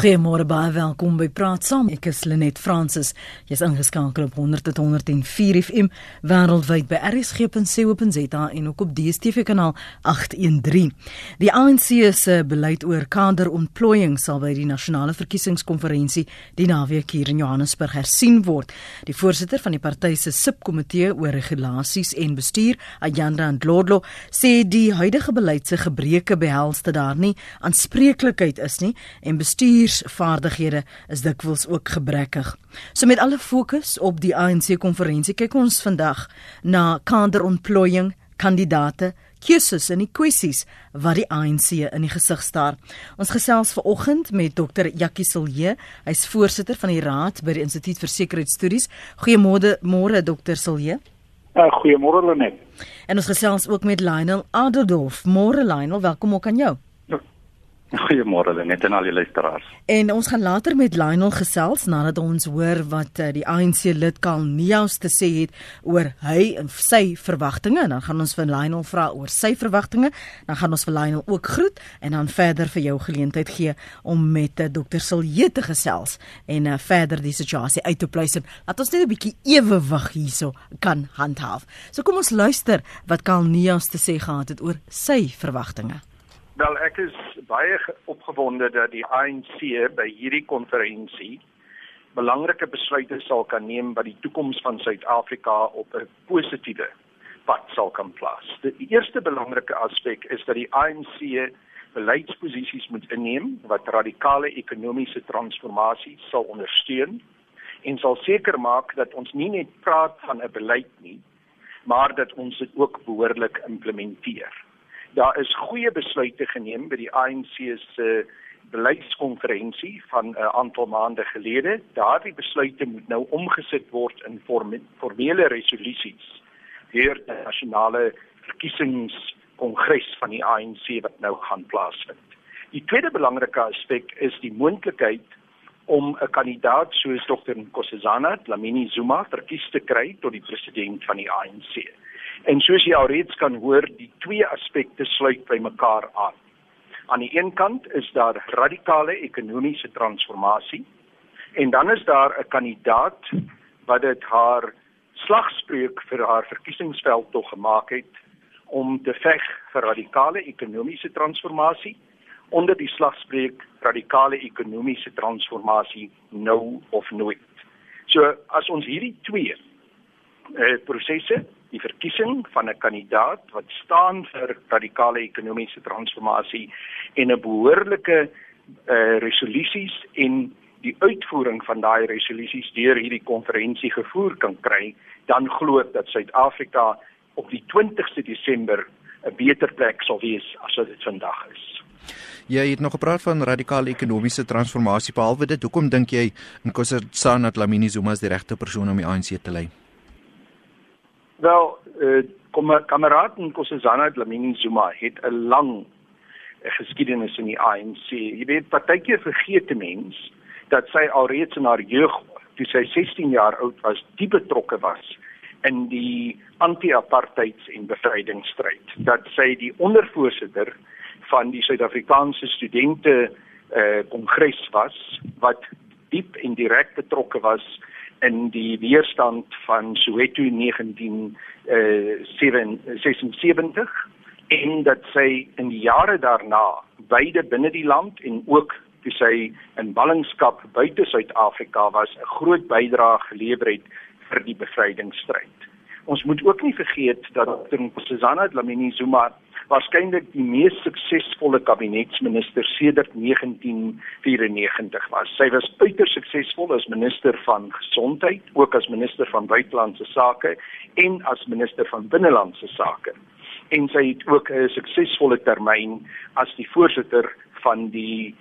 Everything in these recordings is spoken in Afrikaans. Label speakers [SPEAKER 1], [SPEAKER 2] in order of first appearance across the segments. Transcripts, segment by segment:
[SPEAKER 1] Goeiemôre baie welkom by Praat Saam. Ek is Lenet Fransis. Jy's ingeskakel op 100.104 FM wêreldwyd by rsg.co.za en ook op DStv kanaal 813. Die ANC se beleid oor kaderontplooiing sal by die nasionale verkiesingskonferensie die naweek hier in Johannesburg hersien word. Die voorsitter van die party se subkomitee oor regulasies en bestuur, Ayanda Ndlodlo, sê die huidige beleid se gebreke behels dat daar nie aanspreeklikheid is nie en bestuur bestuursvaardighede is dikwels ook gebrekkig. So met alle fokus op die ANC konferensie kyk ons vandag na kaderontplooiing, kandidate, keuses en die kwessies wat die ANC in die gesig staar. Ons gesels ver oggend met Dr. Jackie Silje, hy's voorsitter van die raad by die Instituut vir Sekuriteitsstudies. Goeiemôre, môre Dr. Silje.
[SPEAKER 2] Uh, Goeiemôre Lenet.
[SPEAKER 1] En ons gesels ook met Lionel Aderdorf. Môre Lionel, welkom ook aan jou.
[SPEAKER 3] Goeiemôre net aan al die luisteraars.
[SPEAKER 1] En ons gaan later met Lionel gesels nadat ons hoor wat uh, die ANC lid Karl Neus te sê het oor hy en sy verwagtinge. Dan gaan ons vir Lionel vra oor sy verwagtinge. Dan gaan ons vir Lionel ook groet en dan verder vir jou geleentheid gee om met uh, Dr. Silje te gesels en uh, verder die situasie uit te pleisen. Laat ons net 'n bietjie ewewig hierso kan handhaaf. So kom ons luister wat Karl Neus te sê gehad het oor sy verwagtinge.
[SPEAKER 2] Wel ek is baie opgewonde dat die ANC by hierdie konferensie belangrike besluite sal kan neem wat die toekoms van Suid-Afrika op 'n positiewe pad sal kan plaas. Die eerste belangrike aspek is dat die ANC beleidsposisies moet inneem wat radikale ekonomiese transformasie sal ondersteun en sal seker maak dat ons nie net praat van 'n beleid nie, maar dat ons dit ook behoorlik implementeer. Daar is goeie besluite geneem by die ANC se beleidskonferensie van 'n uh, aantal maande gelede. Daardie besluite moet nou omgesit word in formele resolusies deur die nasionale verkiesingskongres van die ANC wat nou gaan plaasvind. Die tweede belangrike aspek is die moontlikheid om 'n kandidaat soos Dr. Nkosazana Dlamini Zuma verkies te kry tot die president van die ANC. En soos jy alreeds kan hoor, die twee aspekte sluit by mekaar aan. Aan die een kant is daar radikale ekonomiese transformasie en dan is daar 'n kandidaat wat dit haar slagspreuk vir haar verkiesingsveld tog gemaak het om te veg vir radikale ekonomiese transformasie onder die slagspreuk radikale ekonomiese transformasie nou of nooit. So as ons hierdie twee eh prosesse die verkiesing van 'n kandidaat wat staan vir radikale ekonomiese transformasie en 'n behoorlike uh, resolusies en die uitvoering van daai resolusies deur hierdie konferensie gevoer kan kry, dan glo ek dat Suid-Afrika op die 20ste Desember 'n beter plek sal wees as wat dit vandag is.
[SPEAKER 4] Jy het nog gepraat van radikale ekonomiese transformasie behalwe dit. Hoekom dink jy Nkosazana Dlamini Zuma is die regte persoon om die ANC te lei?
[SPEAKER 2] Wel, eh kom kameraad Nkosazana Dlamini Zuma het 'n lang eh, geskiedenis in die ANC. Jy weet partykeer vergeet 'n mens dat sy alreeds in haar jeug, toe sy 16 jaar oud was, diep betrokke was in die anti-apartheids en bevrydingsstryd. Dat sy die ondervoorsitter van die Suid-Afrikaanse studente eh kongres was wat diep en direk betrokke was in die weerstand van Soweto 1976 uh, en dat sy in die jare daarna beide binne die land en ook toe sy in ballingskap buite Suid-Afrika was 'n groot bydrae gelewer het vir die bevrydingsstryd. Ons moet ook nie vergeet dat Dr. Susanna Dlamini Zuma waarskynlik die mees suksesvolle kabinetsminister sedert 1994 was. Sy was uiters suksesvol as minister van gesondheid, ook as minister van buitelandse sake en as minister van binnelandse sake. En sy het ook 'n suksesvolle termyn as die voorsitter van die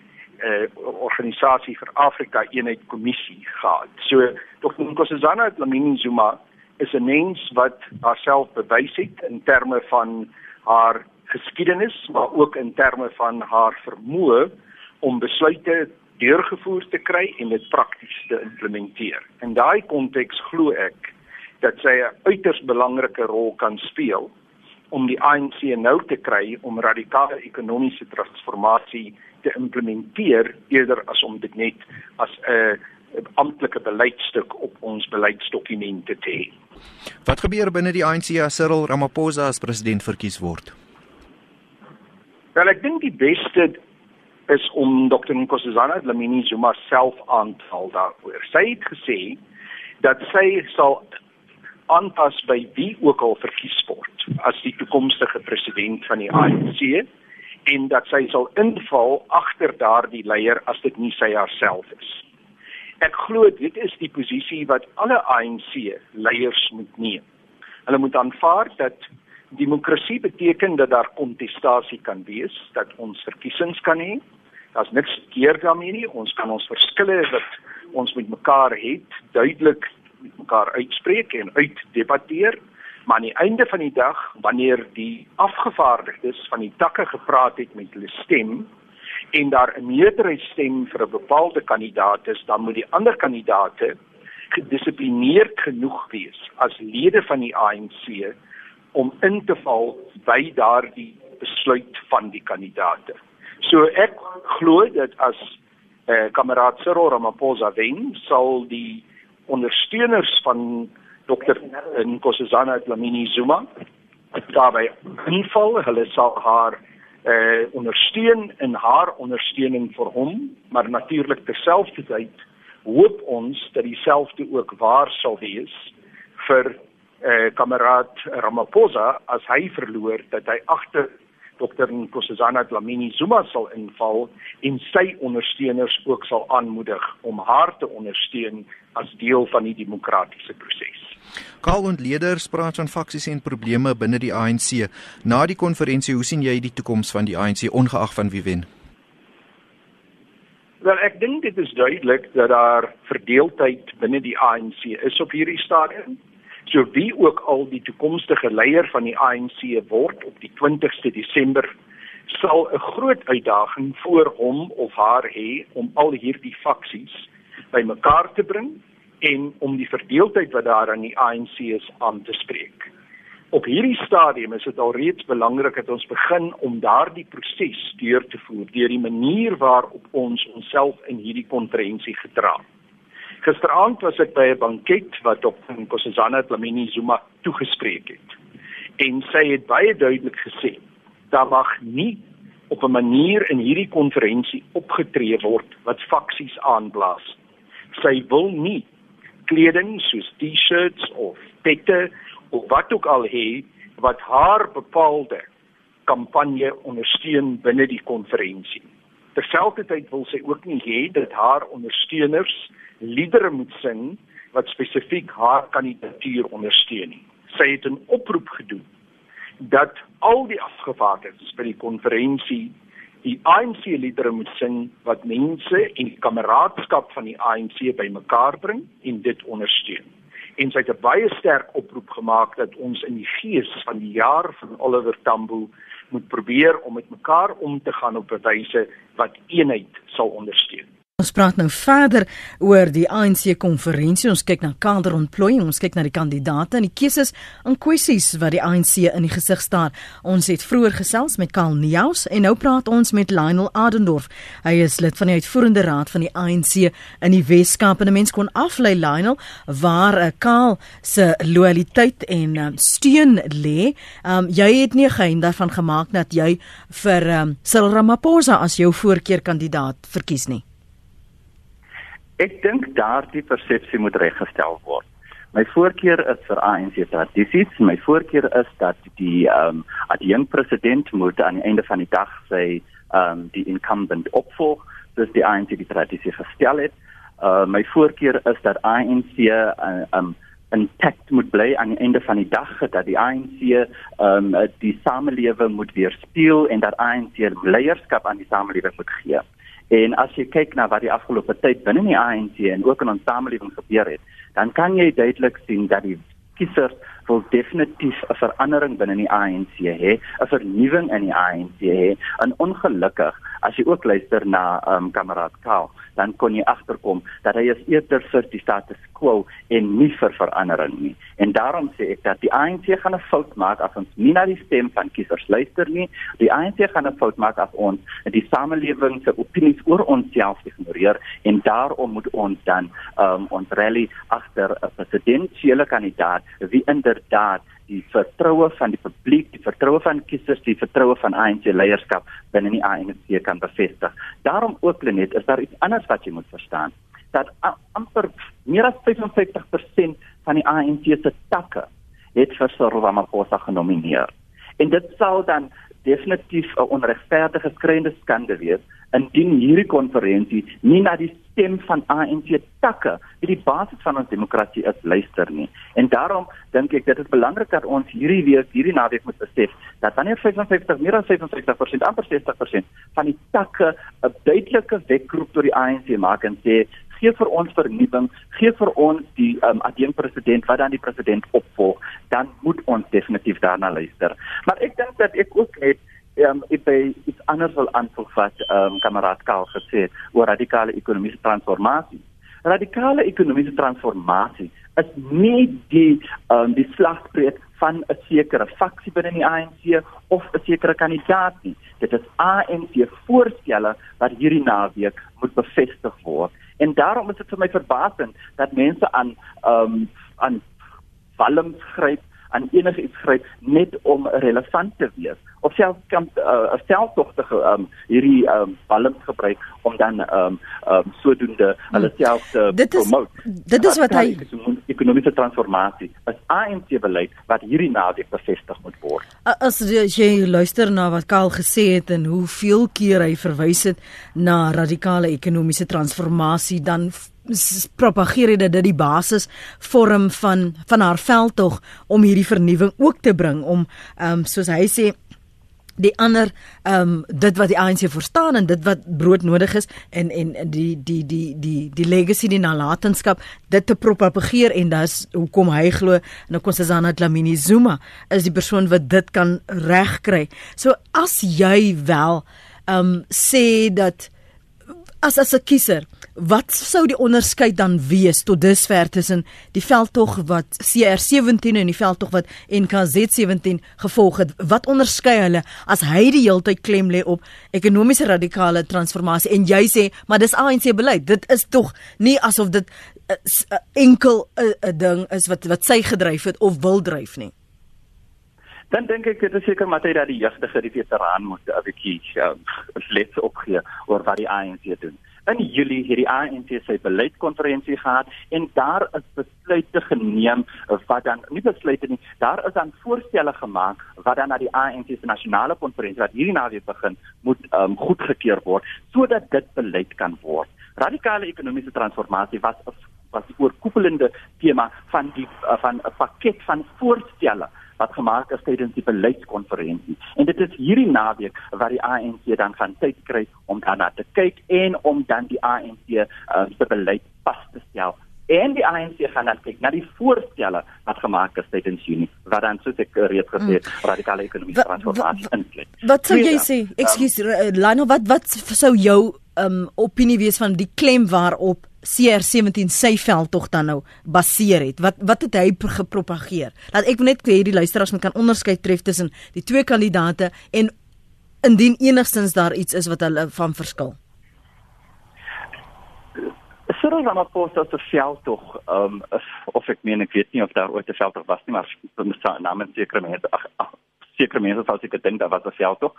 [SPEAKER 2] uh organisasie vir Afrika Eenheid Kommissie gehad. So Dr. Nkosazana Dlamini Zuma is 'n mens wat haarself bewys het in terme van haar geskiedenis maar ook in terme van haar vermoë om besluite deurgevoer te kry en dit prakties te implementeer. In daai konteks glo ek dat sy 'n uiters belangrike rol kan speel om die ANC nou te kry om radikale ekonomiese transformasie te implementeer eerder as om dit net as 'n amptelike beleidstuk op ons beleidsdokumente te hê.
[SPEAKER 4] Wat gebeur binne die ANC as Cyril Ramaphosa as president verkies word?
[SPEAKER 2] Wel ek dink die beste is om Dr Nkosazana Dlamini Zuma self aan te haal daaroor. Sy het gesê dat sy sal aanpas by wie ook al verkies word as die toekomstige president van die ANC en dat sy sal inval agter daardie leier as dit nie sy haarself is. Ek glo dit is die posisie wat alle ANC leiers moet neem. Hulle moet aanvaar dat demokrasie beteken dat daar kontestasie kan wees, dat ons verkiesings kan hê. Daar's niks verkeerd daarmee nie. Ons kan ons verskille wat ons met mekaar het duidelik met mekaar uitspreek en uitdebatteer, maar aan die einde van die dag wanneer die afgevaardigdes van die takke gepraat het met hulle stem en daar 'n meerderheidsstem vir 'n bepaalde kandidaat is, dan moet die ander kandidaate gedissiplineerd genoeg wees as lede van die ANC om in te val by daardie besluit van die kandidaate. So ek glo dat as eh kameraad Cyril Ramaphosa wen, sal die ondersteuners van Dr Nkosazana Dlamini Zuma daarbey inval. Hulle sal haar eh ondersteun in haar ondersteuning vir hom, maar natuurlik terselfdertyd hoop ons dat dieselfde ook waar sal wees vir eh kameraad Ramaphosa as hy verloor dat hy agter Dr Nkosazana Dlamini Zuma sal inval en sy ondersteuners ook sal aanmoedig om haar te ondersteun as deel van die demokratiese proses.
[SPEAKER 4] Karl und Leder praat van faksies en probleme binne die ANC. Na die konferensie, hoe sien jy die toekoms van die ANC ongeag van wie wen?
[SPEAKER 2] Wel, ek dink dit is duidelik dat daar verdeeldheid binne die ANC is op hierdie stadium. So wie ook al die toekomstige leier van die ANC word op die 20ste Desember sal 'n groot uitdaging voor hom of haar hê om al hierdie faksies bymekaar te bring en om die verdeeldheid wat daar aan die ANC is aan te spreek. Op hierdie stadium is dit alreeds belangrik dat ons begin om daardie proses deur te voer deur die manier waarop ons onsself in hierdie konferensie gedra het. Gisteraand was ek by 'n banket wat op Nkosazana Dlamini Zuma toegespreek het. En sy het baie duidelik gesê daar mag nie op 'n manier in hierdie konferensie opgetree word wat faksies aanblaas. Sy wil nie kleding soos T-shirts of pette of wat ook al hê wat haar bepaalde kampanje ondersteun binne die konferensie. Terselfdertyd wil sy ook nie hê dat haar ondersteuners liedere moet sing wat spesifiek haar kandidatuur ondersteun nie. Sy het 'n oproep gedoen dat al die afgevaardigdes by die konferensie die ANC liedere moet sing wat mense en die kameraadskap van die ANC bymekaar bring en dit ondersteun. En sy het 'n baie sterk oproep gemaak dat ons in die gees van die jaar van Oliver Tambo moet probeer om met mekaar om te gaan op 'n wyse wat eenheid sal ondersteun.
[SPEAKER 1] Ons praat nou verder oor die ANC konferensie. Ons kyk na kaderontplooiing, ons kyk na die kandidaate en die keuses en kwessies wat die ANC in die gesig staar. Ons het vroeër gesels met Karl Neus en nou praat ons met Lionel Adendorf. Hy is lid van die uitvoerende raad van die ANC in die Weskaap en 'n mens kon aflei Lionel waar uh, Karl se loyaliteit en um, steun lê. Um, jy het nie geheim daarvan gemaak dat jy vir um, Cyril Ramaphosa as jou voorkeurkandidaat verkies nie.
[SPEAKER 3] Ek dink daardie persepsie moet reggestel word. My voorkeur is vir ANC tradisies. My voorkeur is dat die ehm um, adjunkt president moet aan die einde van die dag sy ehm um, die incumbent opvolg, soos die ANC die tradisie gestel het. Uh my voorkeur is dat ANC ehm uh, um, intact moet bly aan die einde van die dag dat die ANC ehm um, die samelewing moet weerspieël en dat ANC leierskap aan die samelewing moet gee. En as jy kyk na wat die afgelope tyd binne die ANC en ook in ons samelewing gebeur het, dan kan jy duidelik sien dat die kiesers wil definitief 'n verandering binne die ANC hê, 'n vernuwing in die ANC hê. En ongelukkig, as jy ook luister na ehm um, kameraad Kaal, dan kon jy agterkom dat hy is eerder vir die status quo en nie vir verandering nie. En daarom sê ek dat die ANC gaan 'n fout maak as ons nie na die stem van kiesers luister nie. Die ANC gaan 'n fout maak as ons die samelewing se opinies oor onsself ignoreer en daarom moet ons dan um, ons rally agter 'n presidentsiële kandidaat wie inderdaad die vertroue van die publiek, die vertroue van kiesers, die vertroue van ANC leierskap binne die ANC kan bevestig. Daarom ook net is daar iets anders wat jy moet verstaan dat amper meer as 55% van die ANC se takke het vir Cyril Ramaphosa genomineer. En dit sou dan definitief 'n onregverdige skrynde skande wees indien hierdie konferensie nie na die stem van ANC takke wie die basis van ons demokrasie is luister nie. En daarom dink ek dit is belangrik dat ons hierdie week hierdie naweek moet besef dat wanneer 55 meer as 55% amper 60% van die takke 'n duidelike wekroep tot die ANC maak en sê gee vir ons vernuwing, gee vir ons die um, adjunk president wat dan die president opvolg, dan moet ons definitief daarna luister. Maar ek dink dat ek ook net ehm um, ek by iets anders wil aanvoeg wat ehm um, kameraad Kaal gesê het oor radikale ekonomiese transformasie. Radikale ekonomiese transformasie is nie die ehm um, die slagspreuk van 'n sekere faksie binne die ANC of 'n sekere kandidaat nie. Dit is ANC voorstelle wat hierdie naweek moet bevestig word. En daarom is dit vir my verbasend dat mense aan ehm um, aan walms gryp aan enige iets gryp net om relevant te wees. Of selfs kan 'n uh, selfdogtige um, hierdie um, balans gebruik om dan um, um, sodoende hulle hmm. self te
[SPEAKER 1] dit is, promote. Dit is wat hy
[SPEAKER 3] ekonomiese transformasie as ANC beleid wat hierdie naweek bevestig moet word.
[SPEAKER 1] As jy luister na wat Karl gesê het en hoeveel keer hy verwys het na radikale ekonomiese transformasie dan propageer dit dat die basis vorm van van haar veldtog om hierdie vernuwing ook te bring om ehm um, soos hy sê die ander ehm um, dit wat die ANC verstaan en dit wat brood nodig is en en die die die die die legacy die nalatenskap dit te propageer en dis hoekom hy glo en kon Sazana Dlamini Zuma is die persoon wat dit kan regkry. So as jy wel ehm um, sê dat as as 'n kiezer wat sou die onderskeid dan wees tot dusver tussen die veldtog wat CR17 en die veldtog wat NKZ17 gevolg het? Wat onderskei hulle as hy die heeltyd klem lê op ekonomiese radikale transformasie? En jy sê maar dis ANC beleid. Dit is tog nie asof dit uh, uh, enkel 'n uh, ding is wat wat sy gedryf het of wil dryf nie
[SPEAKER 3] dan dink ek dit is seker maar dat die jeugdige die veteraan moet 'n bietjie uh, let opgee oor wat die ANC doen. In Julie het die ANC sy beleidskonferensie gehad en daar is besluite geneem wat dan nie besluite nie, daar is dan voorstelle gemaak wat dan na die ANC se nasionale konferensie wat hierdie naweek begin moet um, goedgekeur word sodat dit beleid kan word. Radikale ekonomiese transformasie was was die oorkoepelende tema van die uh, van 'n pakket van voorstelle wat gemaak is tydens die beleidskonferensie. En dit is hierdie naweek wat die ANC dan van tyd kry om daarna te kyk en om dan die ANC uh, se beleid vas te stel. En die ANC gaan dan kyk na die voorstelle wat gemaak is tydens Junie, wat dan soos ek reeds gesê het, mm. radikale ekonomiese transformasie insluit.
[SPEAKER 1] Wat sou jy sê? Ekskuus, um, Lano, wat wat sou jou um, opinie wees van die klem waarop CR17 sy veld tog dan nou baseer het. Wat wat het hy gepropageer? Dat ek net hê die luisteraars moet kan onderskei tref tussen die twee kandidate en indien enigstens daar iets is wat hulle van verskil.
[SPEAKER 3] Cyril Ramaphosa se veld tog ehm um, of ek meen ek weet nie of daar ooit 'n veld tog was nie, maar namens sekere mense sekere mense sal seker dink dat was 'n veldtog,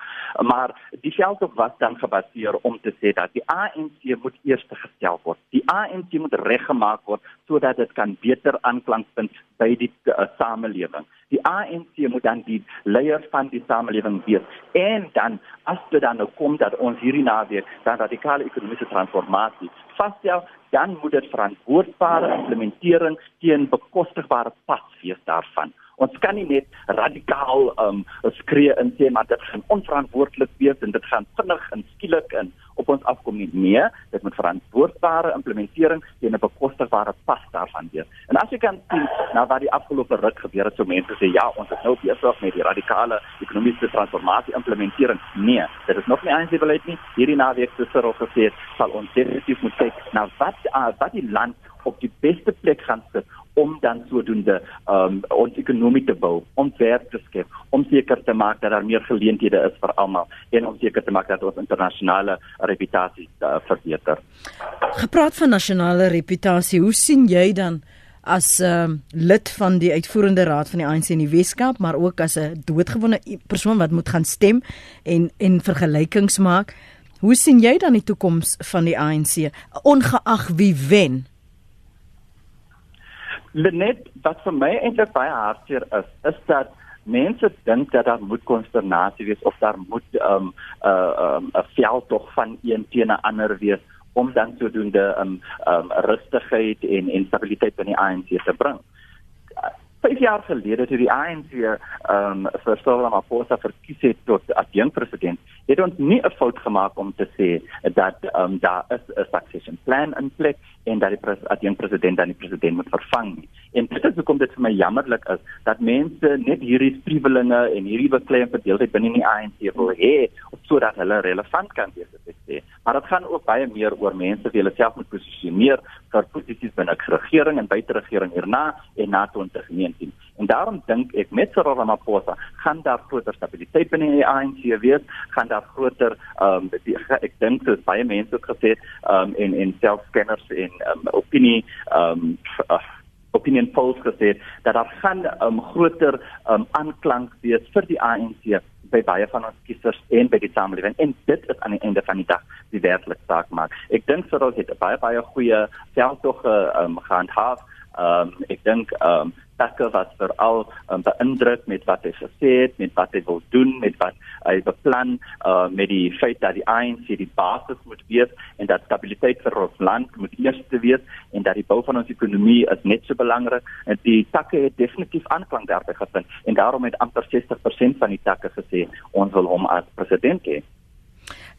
[SPEAKER 3] maar die veldtog was dan gebaseer om te sê dat die ANC moet eers gestel word. Die ANC moet reggemaak word sodat dit kan beter aanklank vind by die uh, samelewing. Die ANC moet dan die leiers van die samelewing wees en dan as dit dan nou kom dat ons hierdie naweek dan radikale ekonomiese transformasie vasstel dan moet dit verantwoordbare implementering teen bekostigbare pad wees daarvan Ons kan nie net radikaal um skree en sê maar dit gaan onverantwoordelik wees en dit gaan vinnig en skielik en op ons afkom nie. Nee, dit moet verantwoordbare implementering teen 'n bekostigbare pas daarvan wees. En as jy kan sien nou wat die afgelope ruk gebeur het, so mense sê ja, ons is nou besig met die radikale ekonomiese transformasie implementering. Nee, dit is nog nie eens beleid nie. Hierdie naweek het Cyril gesê sal ons definitief moet kyk na wat uh, wat die land op die beste plek gaan sit om dan sodoende um, ons ekonomie te bou, om werk te skep, om seker te maak dat daar meer geleenthede is vir almal en om seker te maak dat ons internasionale reputasie uh, verbeter.
[SPEAKER 1] Gepraat van nasionale reputasie, hoe sien jy dan as 'n uh, lid van die uitvoerende raad van die ANC in die Weskaap, maar ook as 'n doodgewone persoon wat moet gaan stem en en vergelykings maak? Hoe sien jy dan die toekoms van die ANC ongeag wie wen?
[SPEAKER 3] Lenet, wat vir my eintlik baie hartseer is, is dat mense dink dat daar moet konsternasie wees of daar moet 'n um, 'n uh, um, 'n veldtog van een teen 'n ander wees om dan sodoende 'n um, um, rustigheid en en stabiliteit in die ANC te bring. 5 jaar gelede toe die ANC ehm um, vir Cyril Ramaphosa verkies het tot adjunkt president, het ons nie 'n fout gemaak om te sê dat ehm um, daar is 'n succession plan in plek en dat die pres adjunkt president dan die president moet vervang nie. En dit is hoekom dit vir my jammerlik is dat mense net hierdie striwelinge en hierdie bekleë verdeeldheid binne die ANC wil hê sodat hulle relevant kan wees ek sê. Maar dit gaan ook baie meer oor mense wie hulle self moet posisioneer vir posisies binne die regering en buite regering hierna en na 2019. En daarom dink ek met Cyril Ramaphosa gaan daar groter stabiliteit binne die ANC wees, gaan daar groter ehm um, ek dink dat baie mense het gesê ehm um, en en selfskenners en um, opinie ehm um, uh, opinion polls gesê dat daar gaan 'n um, groter um, aanklank wees vir die ANC by baie van ons kiesers en by die samelewing en dit is aan die einde van die dag die werklike saak maak. Ek dink Cyril het baie baie goeie veldtog um, gehandhaaf. Ehm um, ek dink ehm um, takke wat veral um, beïndruk met wat hy gesê het, met wat hy wil doen, met wat hy beplan, uh, met die feit dat die ANC die basis moet wees en dat stabiliteit vir ons land moet eers te wees en dat die bou van ons ekonomie is net so belangrik. Die takke het definitief aanklank daarby gevind en daarom het amper 60% van die takke gesê ons wil hom as president hê.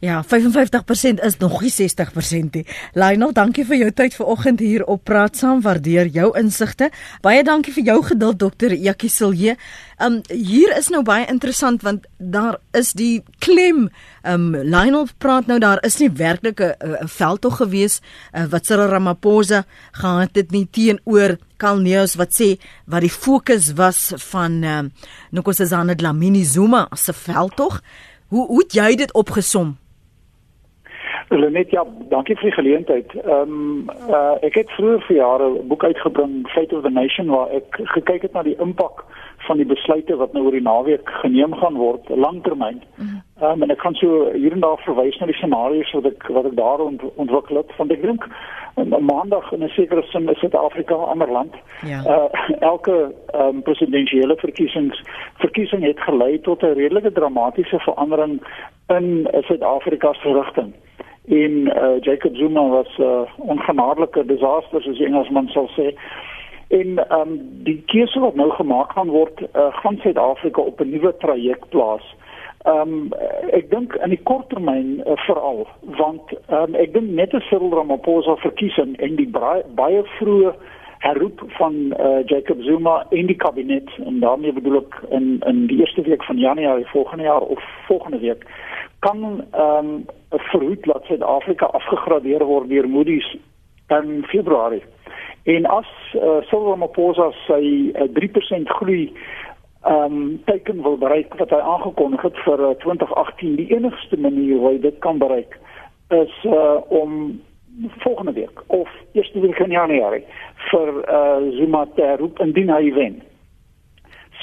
[SPEAKER 1] Ja, 55% is nog nie 60% nie. Lionel, dankie vir jou tyd vanoggend hier op Praat Saam. Waardeer jou insigte. Baie dankie vir jou geduld dokter Jackie Silje. Um hier is nou baie interessant want daar is die klem. Um Lionel praat nou daar is nie werklik 'n veldtog gewees uh, wat Cyril Ramaphosa gehad het nie teenoor Kalneus wat sê wat die fokus was van um Nkosazana Dlamini Zuma se veldtog. Hoe hoe jy dit opgesom?
[SPEAKER 5] Lenet, ja, dankie vir die geleentheid. Ehm um, uh, ek het vroeër vir jare 'n boek uitgebring, Fate of the Nation, waar ek gekyk het na die impak van die besluite wat nou oor die naweek geneem gaan word, langtermyn. Ehm um, en ek kan so hier en daar verwys na die scenario's wat ek wat ek daar ont, ontwikkel het van die dink. En maandag in 'n sekere sin is Suid-Afrika 'n ander land. Ja. Uh, elke ehm um, presidentsiële verkiesings verkiesing het gelei tot 'n redelike dramatiese verandering in Suid-Afrika se rigting en uh, Jacob Zuma was 'n uh, ongenaarlike disaster soos Engelsman sal sê. En ehm um, die keuse wat nou gemaak gaan word, uh, gaan Suid-Afrika op 'n nuwe traject plaas. Ehm um, ek dink in die korttermyn uh, veral want ehm um, ek dink net 'n Cyril Ramaphosa verkiesing en die baie vroeë herroep van uh, Jacob Zuma in die kabinet en daarmee bedoel ek in in die eerste week van Januarie volgende jaar of volgende week kan ehm um, verhoed dat Suid-Afrika afgegradeer word deur Moody's in Februarie. En as uh, Cyril Ramaphosa sy uh, eh, 3% groei ehm um, teiken wil bereik wat hy aangekondig het vir uh, 2018, die enigste manier hoe hy dit kan bereik is uh, om volgende week of eerste week in Januarie vir uh, Zuma te roep indien hy wen.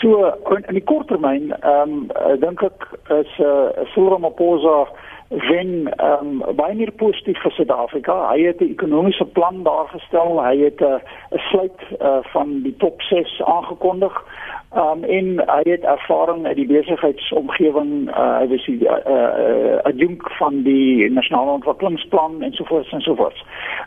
[SPEAKER 5] So in, in die kort termyn, ehm um, dink ek is 'n uh, Cyril Ramaphosa wen ehm um, baie meer positief vir Suid-Afrika. Hy het 'n ekonomiese plan daar gestel. Hy het 'n uh, sluit uh, van die top 6 aangekondig. Um en hy het ervaring uit die besigheidsomgewing, uh, hy was die uh, uh, adjunk van die nasionale ontwikkelingsplan en so voort en so voort.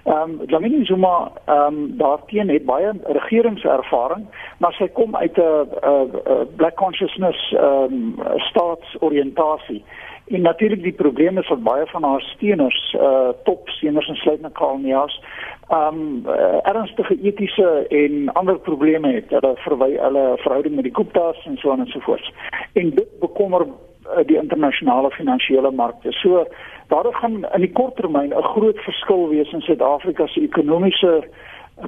[SPEAKER 5] Um Dlamini Zuma um daarteen het baie regeringservaring, maar sy kom uit 'n black consciousness um staatsoriëntasie. En natuurlik die probleem is dat baie van haar steuners, uh top steuners en sluitende kolonials, um uh, ernstige etiese en ander probleme het. Hulle verwy hulle verhouding met die Gupta's en so aan en so voort. En dit bekommer uh, die internasionale finansiële markte. So daar gaan in die kort termyn 'n groot verskil wees in Suid-Afrika se ekonomiese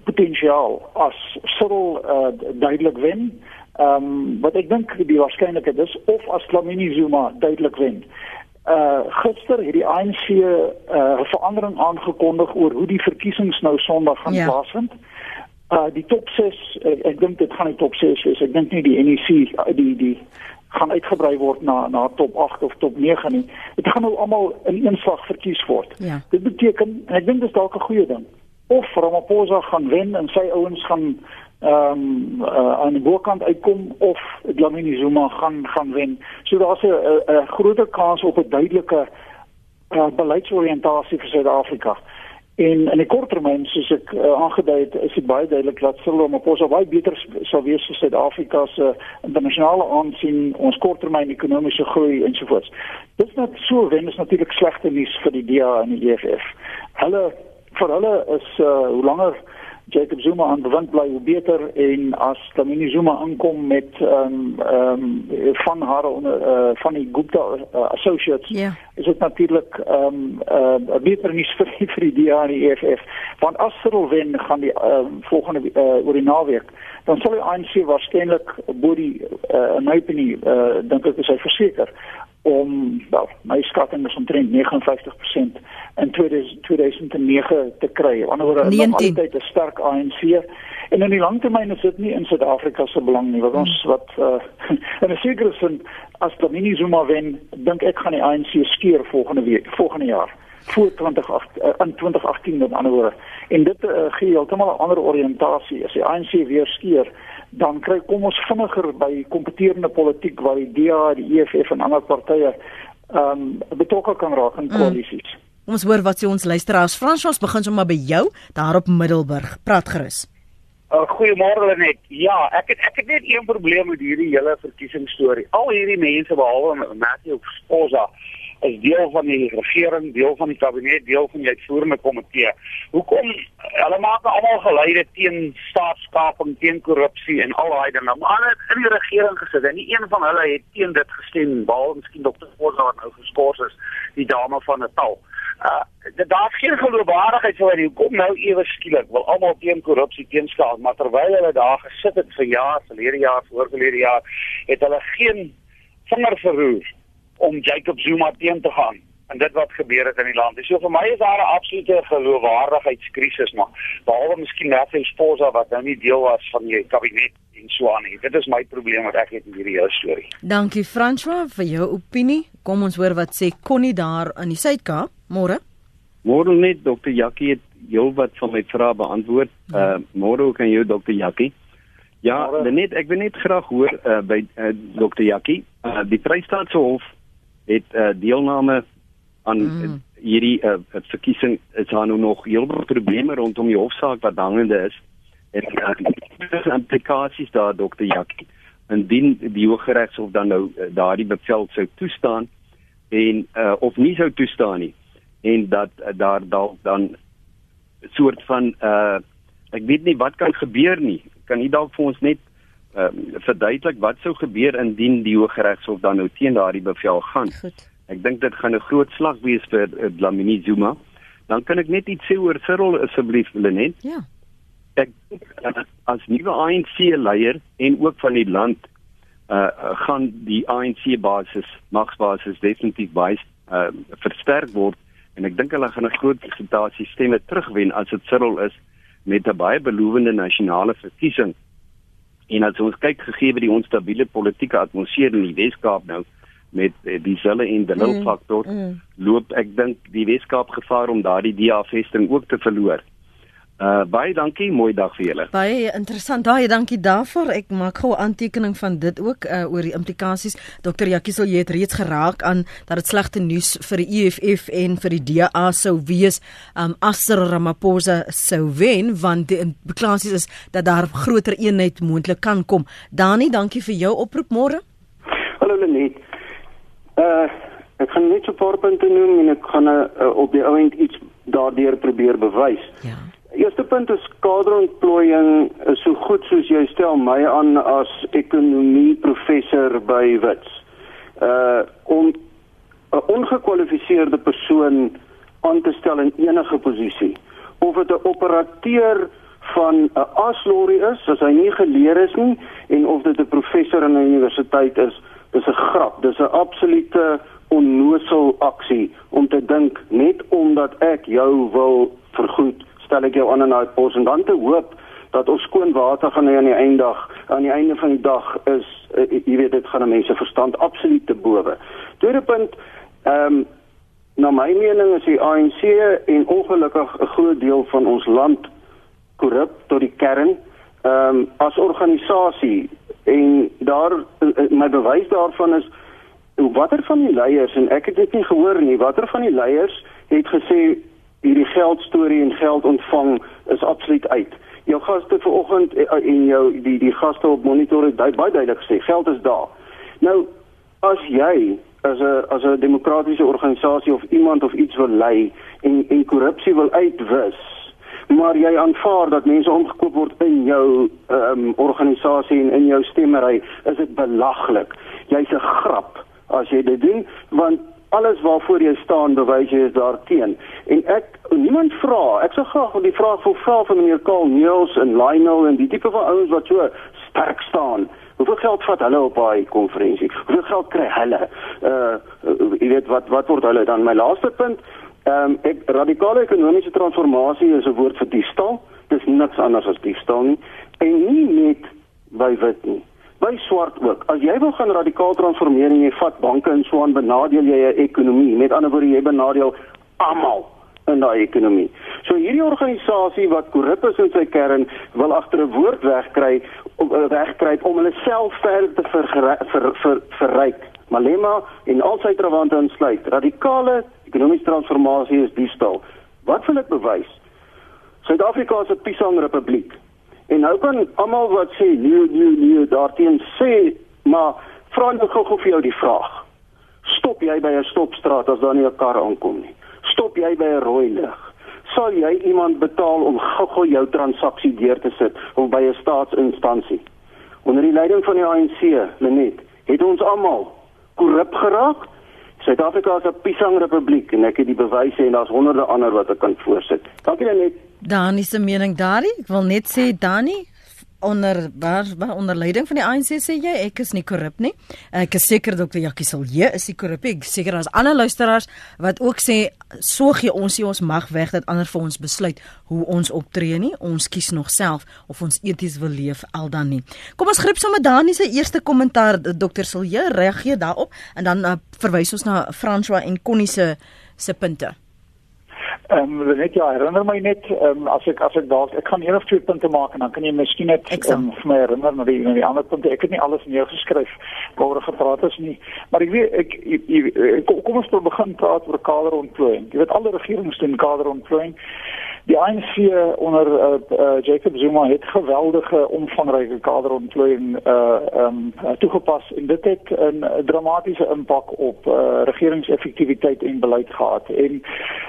[SPEAKER 5] potensiaal as Cyril uh, duidelik wen. Ehm um, wat ek dink die waarskynlikheid is of as Lamini Zuma duidelik wen uh gister het die ANC 'n uh, verandering aangekondig oor hoe die verkiesings nou Sondag gaan ja. plaasvind. Uh die top 6 uh, ek dink dit gaan die top 6 wees. Ek dink nie die NEC uh, die die gaan uitgebrei word na na top 8 of top 9 nie. Dit gaan nou almal in een slag verkies word.
[SPEAKER 1] Ja.
[SPEAKER 5] Dit beteken en ek dink dit is dalk 'n goeie ding. Of Ramaphosa gaan wen en sy ouens gaan ehm um, uh, aan die bokant uitkom of Dlamini Zuma gaan gaan wen. So daar's 'n groter kans op 'n duidelike uh, beleidsoriëntasie vir Suid-Afrika. En in die kort termyn soos ek uh, aangedui het, is dit baie duidelik dat Cyril Ramaphosa baie beter sal wees vir Suid-Afrika se uh, internasionale aansien, ons korttermyn ekonomiese groei ensovoorts. Dit is net so wen is natuurlik slegte nuus vir die DA en die EFF. Hulle vir hulle is uh, hoe langer Jacob Zuma aan bewind bly hoe beter en as Lamini Zuma aankom met ehm um, ehm um, van haar onder uh, van die Gupta uh, associates
[SPEAKER 1] yeah.
[SPEAKER 5] is dit natuurlik ehm um, uh, beter nuus vir die, vir die DA en die EFF want as Cyril wen gaan die uh, volgende uh, oor die naweek dan sal die ANC waarskynlik bo die uh, my opinie uh, dink ek is hy verseker om wel my skatting is omtrent 59% in 2009 te kry. Anderswoorde nog altyd 'n sterk ANC en in die langtermyn is dit nie in Suid-Afrika se belang nie wat ons wat uh, in 'n sekere sin as Lamini Zuma wen, dink ek gaan die ANC skeer volgende week, volgende jaar voor 2008 uh, in 2018 met ander woorde. En dit uh, gee heeltemal 'n ander oriëntasie as die ANC weer skeer dan kry kom ons vinniger by kompeterende politiek waar die DA, die EFF en ander partye ehm um, betrokke kan raak in mm. koalisies.
[SPEAKER 1] Mm. Ons hoor wat sê ons luisteraars. François begin sommer by jou daar op Middelburg. Praat gerus.
[SPEAKER 6] Uh, Goeiemôre net. Ja, ek het ek het net een probleem met hierdie hele verkiesingsstorie. Al hierdie mense behalwe Matthew Sposa is deel van die regering, deel van die kabinet, deel van die uitvoerende komitee. Hoekom hulle maak almal geleide teen staatskaping, teen korrupsie en al daai dinge. Maar hulle in die regering gesit en nie een van hulle het teen dit gestem behalwe miskien Dr. Forza wat nou geskort is, die dame van Natal. Uh daar's geen geloofwaardigheid vir hulle. Kom nou ewe skielik, wil almal teen korrupsie teenstaan, maar terwyl hulle daar gesit het vir jaar, verlede jaar, voorgelede jaar, het hulle geen vinger verroer om Jacob Zuma teen te gaan en dit wat gebeur het in die land. So vir my is daar 'n absolute geloofwaardigheidskrisis maar behalwe miskien net vir Sposa wat nou nie deel was van die kabinet en so aan nie. Dit is my probleem wat ek het in hierdie hele storie.
[SPEAKER 1] Dankie François vir jou opinie. Kom ons hoor wat sê Connie daar in die Suid-Kaap. Môre.
[SPEAKER 7] Môre net Dr. Jackie het heel wat van my vrae beantwoord. Ja. Uh môre kan jy Dr. Jackie Ja, net ek wil net graag hoor uh, by uh, Dr. Jackie. Uh, die Vrystaatse Hof het uh, deelname aan mm. hierdie uh, verkiesing is daar nou nog heel baie probleme rondom die hofsaak wat hangende is. En uh, implikasies daar dokter Jackie. Indien die Hooggeregshof dan nou uh, daardie bevel sou toestaan en uh, of nie sou toestaan nie en dat uh, daar dalk dan soort van uh, ek weet nie wat kan gebeur nie. Kan nie dalk vir ons net um, verduidelik wat sou gebeur indien die Hooggeregshof dan nou teen daardie bevel gaan.
[SPEAKER 1] Goed.
[SPEAKER 7] Ek dink dit gaan 'n groot slag wees vir uh, Dlamini Zuma. Dan kan ek net iets sê oor Cyril asseblief Lenet.
[SPEAKER 1] Ja.
[SPEAKER 7] Ek uh, as nuwe ANC leier en ook van die land uh gaan die ANC basis magsbasis definitief baie uh versterk word en ek dink hulle gaan 'n groot persentasie stemme terugwen as dit Cyril is met 'n baie belovende nasionale verkiesing En as ons kyk gegee die onstabiele politieke atmosfeer in die Weskaap nou, met uh, dieselfde en die faktor mm, mm. loop ek dink die Weskaap gevaar om daardie DA-vesting ook te verloor. Uh baie dankie, mooi dag vir julle.
[SPEAKER 1] Baie interessant. Baie dankie daarvoor. Ek maak gou 'n aantekening van dit ook uh oor die implikasies. Dr. Jackie sal jy het reeds geraak aan dat dit slegte nuus vir die EFF en vir die DA sou wees um as Ramaphosa sou wen want die implikasies is dat daar groter eenheid moontlik kan kom. Dani, dankie vir jou oproep môre.
[SPEAKER 8] Hallo Lenet. Uh ek gaan net so 'n paar punte noem en ek gaan uh, op die ouend iets daardeur probeer bewys. Ja. Eerste punt is kaderontplooiing is so goed soos jy stel my aan as ekonomie professor by Wits. Uh om 'n ongekwalifiseerde persoon aan te stel in enige posisie of dit 'n operateur van 'n aslorry is, as hy nie geleer is nie en of dit 'n professor in 'n universiteit is, dis 'n grap. Dis 'n absolute onnoosel aksie om te dink net omdat ek jou wil vergoed stel ek jou aan in daai pos en dan te hoop dat ons skoon water gaan hê aan die eindag aan die einde van die dag is uh, jy weet dit gaan mense verstand absoluut te bowe. Tweede punt ehm um, na my mening is die ANC en ongelukkig 'n groot deel van ons land korrup tot die kern ehm um, as organisasie en daar uh, my bewys daarvan is watter van die leiers en ek het dit nie gehoor nie watter van die leiers het gesê hierdie geldstorie en geld ontvang is absoluut uit. Jou gaste vanoggend eh, en jou die die gaste op monitor het baie duidelik gesê geld is daar. Nou as jy as 'n as 'n demokratiese organisasie of iemand of iets wil lei en en korrupsie wil uitwis, maar jy aanvaar dat mense omgekoop word in jou ehm um, organisasie en in jou stemmery, is dit belaglik. Jy's 'n grap as jy dit doen want alles waarvoor jy staan bewys jy is daarteen. En ek niemand vra, ek sou graag die vraag wil vra van meneer Karl Niels en Lionel en die tipe van ouens wat so sterk staan. Hoeveel geld vat hulle op daai konferensie? Hoeveel geld kry hulle? Uh jy weet wat wat word hulle dan my laaste punt? Ehm um, ek radikale ekonomiese transformasie is 'n woord vir diefstal. Dis niks anders as diefstal nie. En nie net by wit nie by swart ook. As jy wil gaan radikaal transformeer en jy vat banke en so aan benadeel jy 'n ekonomie. Met ander woorde jy benadeel almal in daai ekonomie. So hierdie organisasie wat korrup is in sy kern wil agter 'n woord wegkry om uh, wegkry om hulle self verder te ver, ver, ver, verryk. Malema en al sy trawante insluit. Radikale ekonomiese transformasie is diefstal. Wat wil ek bewys? Suid-Afrika is 'n pisang republiek. En nou kan almal wat sê nee nee nee daarteen sê, maar vra net gou vir jou die vraag. Stop jy by 'n stopstraat as daar nie 'n kar aankom nie? Stop jy by 'n rooi lig? Sal jy iemand betaal om gou-gou jou transaksie deur te sit of by 'n staatsinstansie? Onder die leiding van die ANC, Lenet, het ons almal korrup geraak. Suid-Afrika is 'n pisang republiek en ek het die bewyse en daar's honderde ander wat ek kan voorsit. Dankie Lenet.
[SPEAKER 1] Dani se mening daarin. Ek wil net sê Dani onder waar, waar onder leiding van die ANC sê jy ek is nie korrup nie. Ek is seker Dr. Jackie sal jy is nie korrup nie. Seker as ander luisteraars wat ook sê so gee ons nie ons mag weg dat ander vir ons besluit hoe ons optree nie. Ons kies nog self of ons eties wil leef al dan nie. Kom ons gryp sommer Dani se eerste kommentaar sal jy reageer daarop en dan uh, verwys ons na François en Connie se se punte.
[SPEAKER 5] Ehm um, net ja, herinner my net ehm um, as ek as ek dalk ek kan een of twee punte maak en dan kan jy miskien net um, vir my herinner na die na die ander punte. Ek het nie alles neergeskryf waaroor gepraat is nie, maar ek weet ek, ek, ek kom ons begin praat oor kaderontplooiing. Jy weet alle regerings doen kaderontplooiing. Die ANC onder uh, uh, Jacob Zuma het geweldige omvangryke kaderontplooiing uh um toegepas en dit het 'n dramatiese impak op uh, regeringseffektiwiteit en beleid gehad. En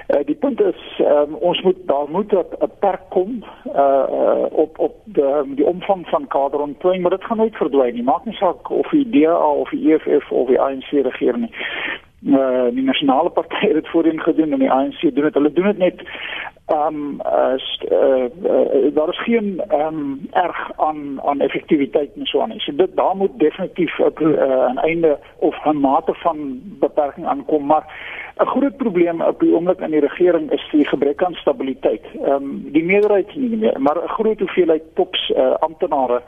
[SPEAKER 5] uh, die punt is um, ons moet daar moet 'n perk kom uh, op op die die omvang van kaderontplooiing, maar dit gaan nooit verdwyn nie. Maak nie saak of die DA of die EFF of die ANC regeer nie. Uh, die nasionale party het dit voorheen gedoen en die ANC doen dit. Hulle doen dit net ehm um, as uh, uh, daar is geen ehm um, erg aan aan effektiwiteit en so aan. So dit daar moet definitief 'n uh, einde of 'n mate van beperking aankom, maar 'n groot probleem op die oomblik in die regering is die gebrek aan stabiliteit. Ehm um, die meerderheid nie meer, maar 'n groot hoeveelheid tops uh, amptenare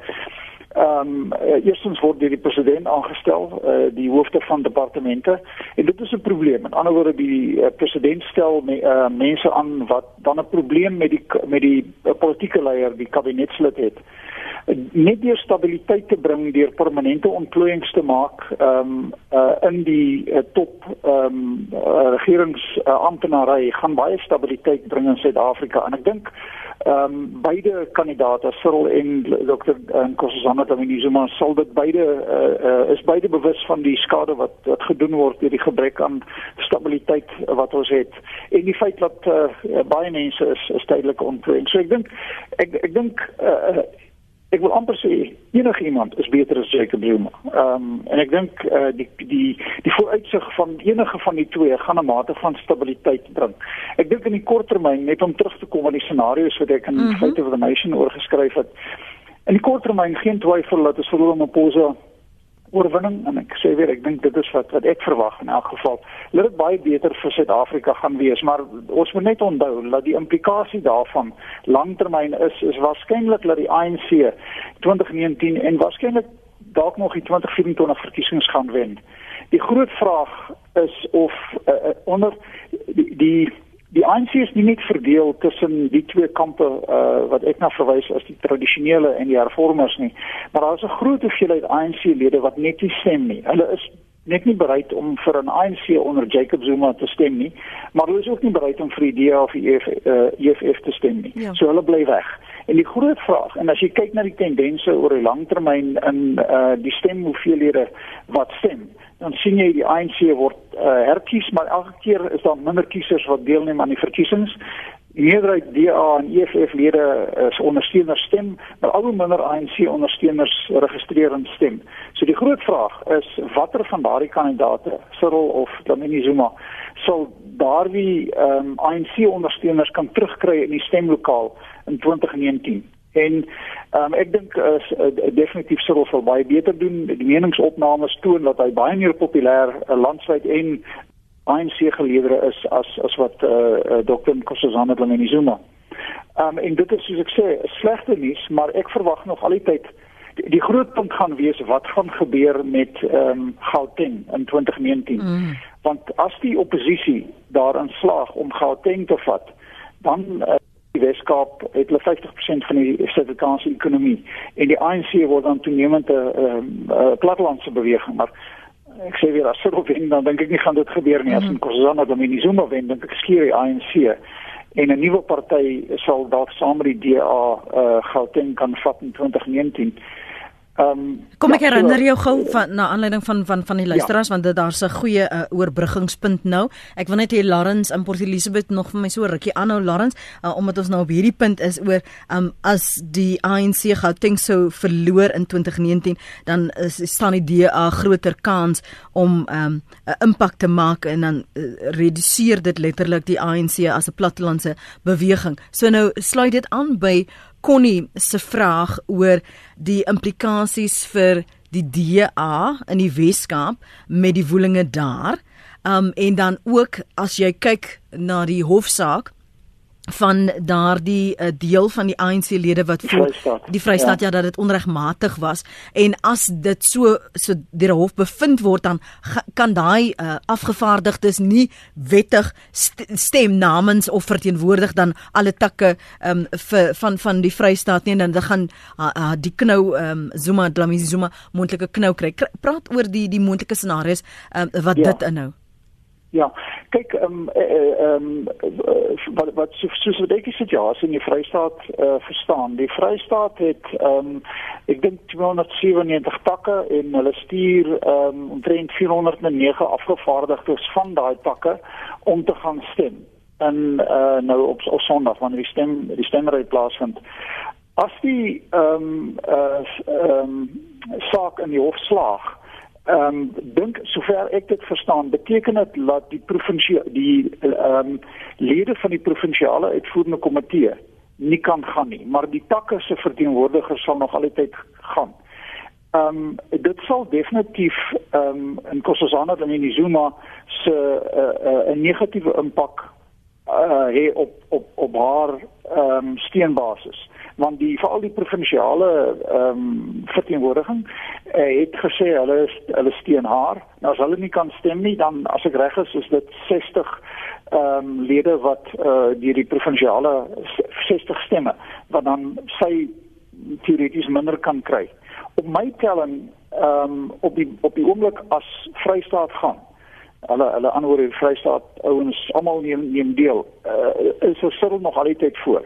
[SPEAKER 5] Ehm um, eerstens word deur die president aangestel, uh, die hoofde van departemente en dit is 'n probleem. Met ander woorde die uh, president stel me, uh, mense aan wat dan 'n probleem met die met die uh, politieke leier, die kabinetslid het. Net deur stabiliteit te bring deur permanente ontplooiings te maak ehm um, uh, in die uh, top ehm um, uh, regeringsamptenary uh, gaan baie stabiliteit bring in Suid-Afrika en ek dink ehm um, beide kandidaate Cyril en Dr. Nkosazana Dlamini-Zuma sal dit beide uh, uh, is beide bewus van die skade wat wat gedoen word deur die gebrek aan stabiliteit wat ons het en die feit dat uh, baie mense is, is tydelik ontwring. So ek dink ek ek dink uh, ek wil amper sê enige iemand is beter as Jacob Zuma. Ehm um, en ek dink uh, die die die vooruitsig van enige van die twee gaan 'n mate van stabiliteit bring. Ek dink in die kort termyn net om terug te kom aan die scenario's wat ek in mm -hmm. Fate of the Nation oorgeskryf het. In die kort termyn geen twyfel dat ons vir Ramaphosa oorwinning en ek sê weer ek dink dit is wat wat ek verwag in elk geval. Dit baie beter vir Suid-Afrika gaan wees, maar ons moet net onthou dat die implikasie daarvan langtermyn is is waarskynlik dat die ANC 2019 en waarskynlik dalk nog die 2024 verkiesings gaan wen. Die groot vraag is of uh, onder die, die die ANC is nie net verdeel tussen die twee kampe uh, wat ek na verwys as die tradisionele en die hervormers nie, maar daar is 'n groot hoeveelheid ANC-lede wat net nie stem nie. Hulle is net nie bereid om vir 'n ANC onder Jacob Zuma te stem nie, maar hulle is ook nie bereid om vir die DA of die EF, uh, EFF te stem nie. Ja. So hulle bly weg. En die groot vraag, en as jy kyk na die tendense oor die langtermyn in uh, die stemhoeveelhede wat stem, dan sien jy die ANC word uh, herkies maar elke keer is daar minder kiesers wat deelneem aan die verkiesings. Die meerderheid DA en EFF lede is ondersteuners stem, maar al hoe minder ANC ondersteuners registreer en stem. So die groot vraag is watter van daardie kandidate, Cyril of Dlamini Zuma, sal daardie um, ehm, ANC ondersteuners kan terugkry in die stemlokaal in 2019? En um, ek dink uh, definitief sou sal baie beter doen. Die meningsopnames toon dat hy baie meer populêr uh, landwyd en ANC geleedere is as as wat uh, uh, Dr. Nkosazana Dlamini Zuma. Um, en dit is soos ek sê, slegte nuus, maar ek verwag nog altyd die, die groot punt gaan wees wat gaan gebeur met ehm um, Gauteng in 2019. Mm. Want as die oppositie daarin slaag om Gauteng te vat, dan uh, die Weskaap het hulle 50% van die Suid-Afrikaanse ekonomie en die ANC word dan toenemend 'n ehm, plattelandse beweging maar ek sê weer as dit wen dan dink ek nie gaan dit gebeur nie. As in Kossana Domini Zuma wen dink ek skeer die ANC en 'n nuwe party sal dalk saam met die DA uh, eh, Gauteng kan vat in 2019
[SPEAKER 1] Um, Kom ek ja, herinner jou gou van na aanleiding van van van die luisteraars ja. want dit daar's 'n goeie uh, oorbruggingspunt nou. Ek wil net hê Lawrence in Port Elizabeth nog vir my so rukkie aanhou Lawrence uh, omdat ons nou op hierdie punt is oor um, as die ANC Gauteng sou verloor in 2019 dan is staan die DA groter kans om 'n um, impak te maak en dan uh, reduseer dit letterlik die ANC as 'n plattelandse beweging. So nou sluit dit aan by Connie se vraag oor die implikasies vir die DA in die Weskaap met die woelinge daar. Um en dan ook as jy kyk na die hofsaak van daardie uh, deel van die ANC lede wat voel die Vrystaat ja. ja dat dit onregmatig was. En as dit so so deur 'n hof bevind word dan kan daai uh, afgevaardigdes nie wettig st stem namens of verteenwoordig dan alle takke um, vir van van die Vrystaat nie. En dan gaan uh, uh, die knou um, Zuma Dlamini Zuma moontlike knou kry. Praat oor die die moontlike scenario's um, wat ja. dit inhou
[SPEAKER 5] Ja, kyk ehm um, ehm um, wat wat soos wat ek die situasie in die Vrystaat eh uh, verstaan. Die Vrystaat het um, ek dink 297 takke en hulle stuur um, omtrent 409 afgevaardigdes van daai takke om te gaan stem. En eh uh, nou op op Sondag wanneer die stem die stemmery plaasvind. As die ehm um, eh uh, ehm um, saak in die hof slaag, ehm um, dink sover ek dit verstaan beteken dit dat die provinsie die ehm um, lede van die provinsiale uitvoerende komitee nie kan gaan nie maar die takke se verteenwoordigers sal nog altyd gaan. Ehm um, dit sal definitief ehm um, in Kossosana en in Zuma se 'n uh, uh, negatiewe impak uh hê op op op haar ehm um, steenbasis want die veral die provinsiale ehm um, verteenwoordiging uh, het gesê hulle is hulle steun haar nou as hulle nie kan stem nie dan as ek reg is is dit 60 ehm um, lede wat uh die die provinsiale 60 stemme wat dan sy teoreties minder kan kry op my telling ehm um, op die op die oomblik as Vrystaat gaan hulle hulle aanhoor die Vrystaat ouens almal neem neem deel uh, is so sirkel nog al die tyd voor.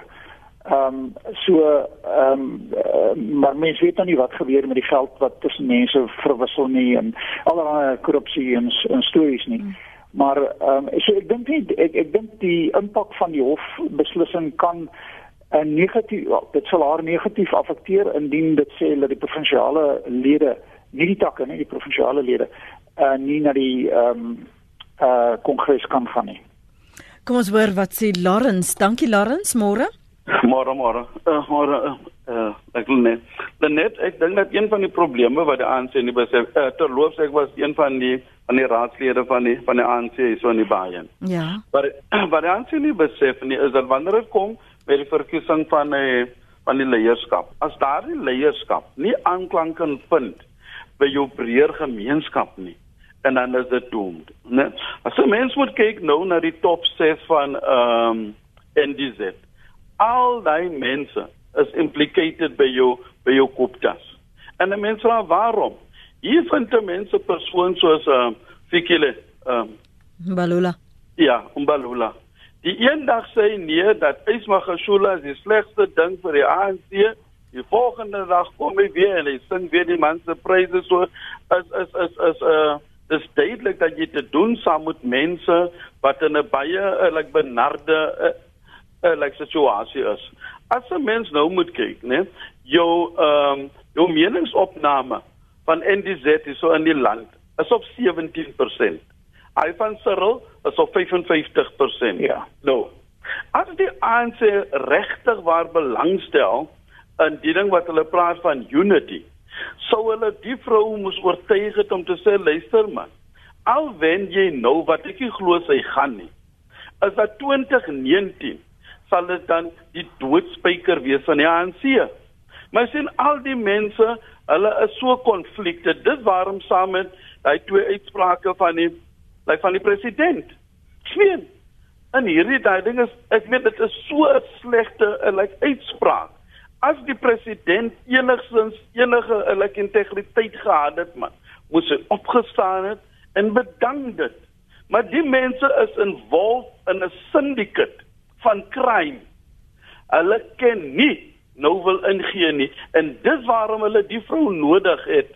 [SPEAKER 5] Ehm um, so ehm um, uh, maar mense weet nou nie wat gebeur met die geld wat tussen mense verwissel nie en allerlei korrupsie en, en stories nie. Hmm. Maar ehm um, so ek dink nie ek ek dink die impak van die hof beslissing kan 'n negatief dit sal haar negatief affekteer indien dit sê dat die provinsiale lede nie die takke nie die provinsiale lede uh nie na die ehm um, uh kongres kan gaan nie.
[SPEAKER 1] Kom ons hoor wat sê Lawrence. Dankie Lawrence, môre.
[SPEAKER 9] Môre môre. Uh môre uh, uh ek net. Dan net ek dink dat een van die probleme wat die ANC nie besef uh, terloops ek was een van die van die raadslede van die van die ANC so in die baie.
[SPEAKER 1] Ja.
[SPEAKER 9] Maar wat die ANC nie besef nie is dat wanneer dit kom by die verkiesing van 'n van die leierskap. As daardie leierskap nie aanklank kan vind by jou breër gemeenskap nie en dan is dit doomed, né? As jy mens moet kyk nou na die top 6 van ehm um, NDZ. Al daai mense is implicated by jou by jou koptas. En die mense vra waarom? Hier vind mense persoon soos ehm uh, Fikile ehm um,
[SPEAKER 1] Balula.
[SPEAKER 9] Ja, Umbalula. Die eendag sê nee dat Ismagashula is die slegste ding vir die ANC Die volgende dag kom hy weer en hy sing weer die man se pryse so is is is is uh dis duidelik dat jy te doen saam met mense wat in 'n baie uh, like benarde uh, uh, like situasie is. As 'n mens nou moet kyk, né? Jou ehm um, jou meningsopname van NDZ is so in die land is op 17%. Hy van Cyril is op 55%.
[SPEAKER 5] Ja.
[SPEAKER 9] Nou. As die ANC regtig waar belangstel in die ding wat hulle praat van unity. Sou hulle die vrou moes oortuig het om te sê luister man. Al wen jy nou wat ek glo sy gaan nie. Is dat 2019 sal dit dan die doodspyker wees van die ANC. Maar sien al die mense, hulle is so konflikte. Dis waarom saam met daai twee uitsprake van die like van die president. Sien. En hierdie daai ding is ek weet dit is so 'n slegte like uitspraak as die president enigstens enige eerlike integriteit gehad het man moes hy opgestaan het en bedank dit maar die mense is involved in 'n syndicate van crime. Hulle ken nie nou wil ingee nie. En dis waarom hulle die vrou nodig het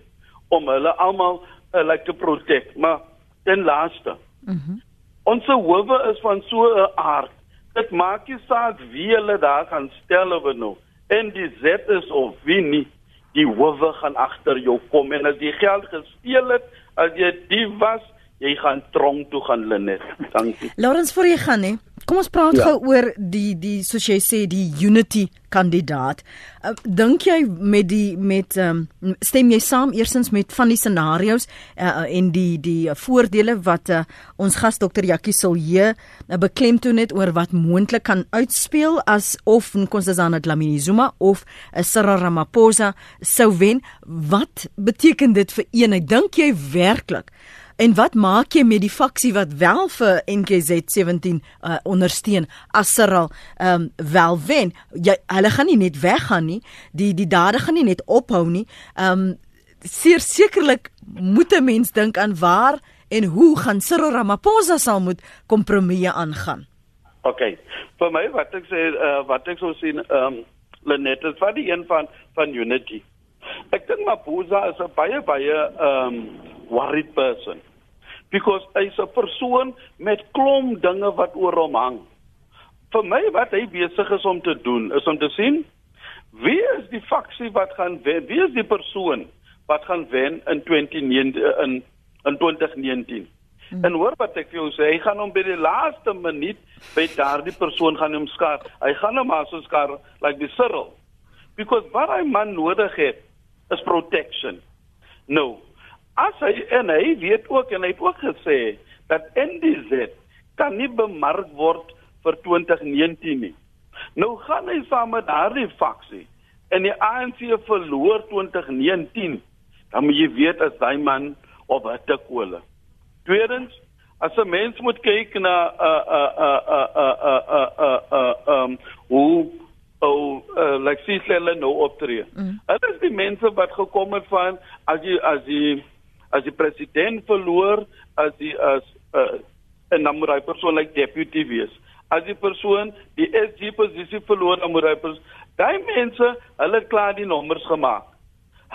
[SPEAKER 9] om hulle almal like te protect. Maar ten laaste mm -hmm. ons howe is van so 'n aard. Dit maak nie saak wie hulle daar gaan stel of nou. En die Z is of wie nie die howe gaan agter jou kom. En as jy geld gesteel het as jy die was jy gaan tronk toe gaan Lenet. Dankie.
[SPEAKER 1] Lawrence voor jy gaan hè Kom ons praat ja. gou oor die die soos jy sê die unity kandidaat. Uh, Dink jy met die met um, stem jy saam eersins met van die scenario's uh, en die die voordele wat uh, ons gas dokter Jakkie Silje uh, beklemtoon het oor wat moontlik kan uitspeel as of Nkosazana Dlamini Zuma of uh, Cyril Ramaphosa sou wen? Wat beteken dit vir eenheid? Dink jy werklik En wat maak jy met die faksie wat wel vir NKZ 17 uh, ondersteun as Cyril ehm um, wel wen? Jy hulle gaan nie net weggaan nie. Die die dade gaan nie net ophou nie. Ehm um, sekerlik moet 'n mens dink aan waar en hoe gaan Cyril Ramaphosa sal moet kompromieë aangaan.
[SPEAKER 9] OK. Vir my wat ek sê uh, wat ek sou sien ehm um, Lenet is wat die een van van Unity. Ek dink Maposa is 'n baie baie ehm um, worried person because hy's 'n persoon met klomp dinge wat oor hom hang. Vir my wat hy besig is om te doen is om te sien wie is die faksie wat gaan wen? Wie is die persoon wat gaan wen in 2019 in in 2019? Hmm. En hoor wat ek vir jou sê, hy gaan hom by die laaste minuut by daardie persoon gaan hom skaar. Hy gaan hom maar so skaar like die Cyril. Because wat hy man nodig het is protection. No, As hy en hy weet ook en hy het ook gesê dat NDZ kan nie bemark word vir 2019 nie. Nou gaan hy saam met daardie faksie en die ANC verloor 2019. Dan moet jy weet as daai man op 'n tekole. Tweedens, as 'n mens moet kyk na uh uh uh uh uh uh uh uh um hoe ou uh, sies hulle nou optree. Mm. Hulle is die mense wat gekom het van as jy as jy as die president verloor, as die as uh, en dan moet hy persoonlik deputy wees. As die persoon die SG posisie verloor, dan moet hy pers daai mense, hulle klaar die nommers gemaak.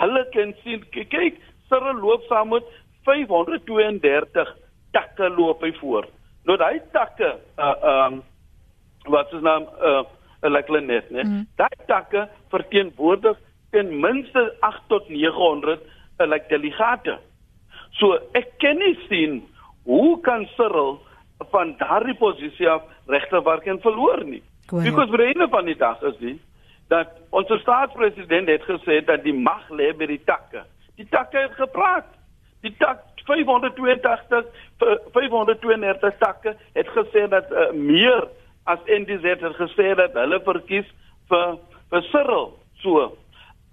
[SPEAKER 9] Hulle kan sien kyk, Cyril loop saam met 532 takke loop hy voor. Nou daai takke uh um wat is naam uh lekker net, né? Mm. Daai takke verteenwoordig ten minste 8 tot 900 uh, like delegate. So ek ken nie sien hoe kan Cyril van daardie posisie af regterwerk en verloor nie. Because vir een van die dag is dit dat ons staatspresident het gesê dat die mag lê by die takke. Die takke het gepraat. Die tak 582 532 takke het gesê dat uh, meer as NDZ het gesê dat hulle verkies vir vir Cyril. So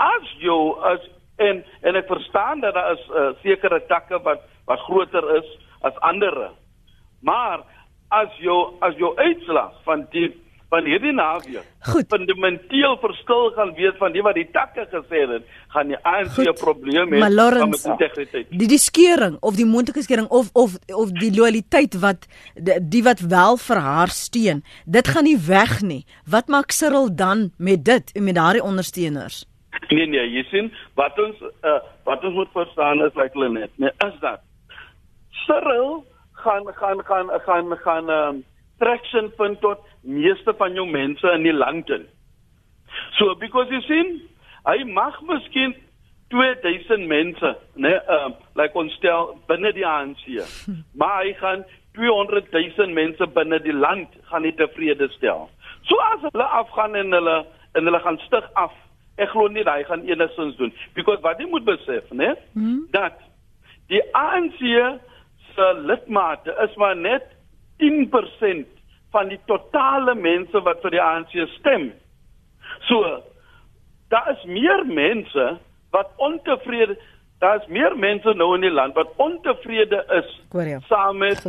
[SPEAKER 9] as jy as en en ek verstaan dat daar is uh, sekere takke wat wat groter is as ander. Maar as jou as jou uitslag van die van hierdie naweek fundamenteel verskil gaan wees van die wat die takke gesê het, gaan die ANC 'n probleem hê
[SPEAKER 1] met integriteit. Die die skering of die moontlike skering of of of die loyaliteit wat die, die wat wel vir haar steun, dit gaan nie weg nie. Wat maak Cyril dan met dit en met daardie ondersteuners?
[SPEAKER 9] Nee nee, jy sien wat ons uh, wat ons moet verstaan is like Lenet, nee, is dat Cyril gaan gaan gaan gaan gaan um, traction vind tot meeste van jou mense in die land in. So because you sien, hy mag miskien 2000 mense, né, nee, um, like ons stel binne die ANC. Maar hy gaan 200 000 mense binne die land gaan nie tevrede stel. So as hulle afgaan en hulle en hulle gaan stig af, ek glo nie hy gaan enigsins doen because wat jy moet besef, né, hmm. dat die ANC se lidmate is maar net 10% van die totale mense wat vir die ANC stem. So daar is meer mense wat ontevrede daar is meer mense nou in die land wat ontevrede is saam met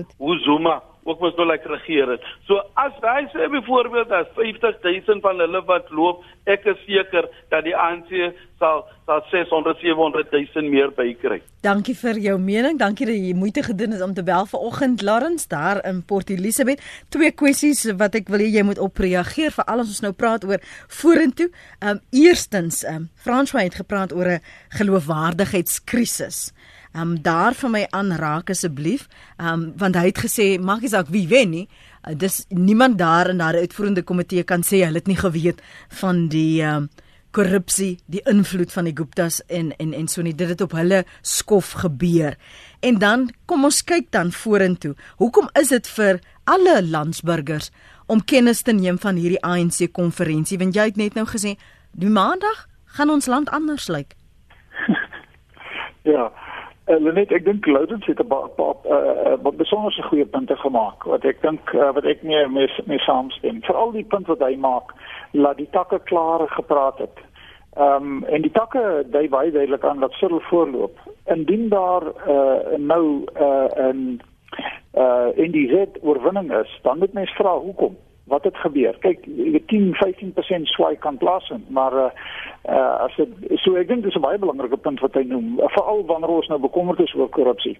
[SPEAKER 9] Zuma ook was nou like regeer het. So as hy sê byvoorbeeld as 50000 van hulle wat loop, ek is seker dat die ANC sal sal 600 700000 meer bykry.
[SPEAKER 1] Dankie vir jou mening. Dankie dat jy moeite gedoen het om te bel vanoggend Lawrence daar in Port Elizabeth. Twee kwessies wat ek wil hê jy moet op reageer vir alles ons nou praat oor vorentoe. Um eerstens, um François het gepraat oor 'n geloofwaardigheidskrisis um, daar vir my aanraak asseblief, um, want hy het gesê mag nie saak wie wen nie. Uh, dis niemand daar in daardie uitvoerende komitee kan sê hulle het nie geweet van die um, korrupsie, die invloed van die Guptas en en en so nie dit het op hulle skof gebeur. En dan kom ons kyk dan vorentoe. Hoekom is dit vir alle landsburgers om kennis te neem van hierdie ANC konferensie? Want jy het net nou gesê die maandag gaan ons land anders lyk.
[SPEAKER 5] ja. Uh, Lenet, ek dink Loudens het 'n paar paar uh, uh, besonderse goeie punte gemaak wat ek dink uh, wat ek nie mee mee saamstem. Veral die punt wat hy maak, laat die takke klaar gepraat het. Ehm um, en die takke dui baie duidelik aan dat Cyril voorloop. Indien daar uh, nou uh, 'n uh, in die red oorwinning is, dan moet mens vra hoekom wat het gebeur. Kyk, weet 10, 15% swaai kan plaasvind, maar uh, uh as dit so ek dink dis 'n baie belangrike punt wat hy noem, veral wanneer ons nou bekommerd is oor korrupsie.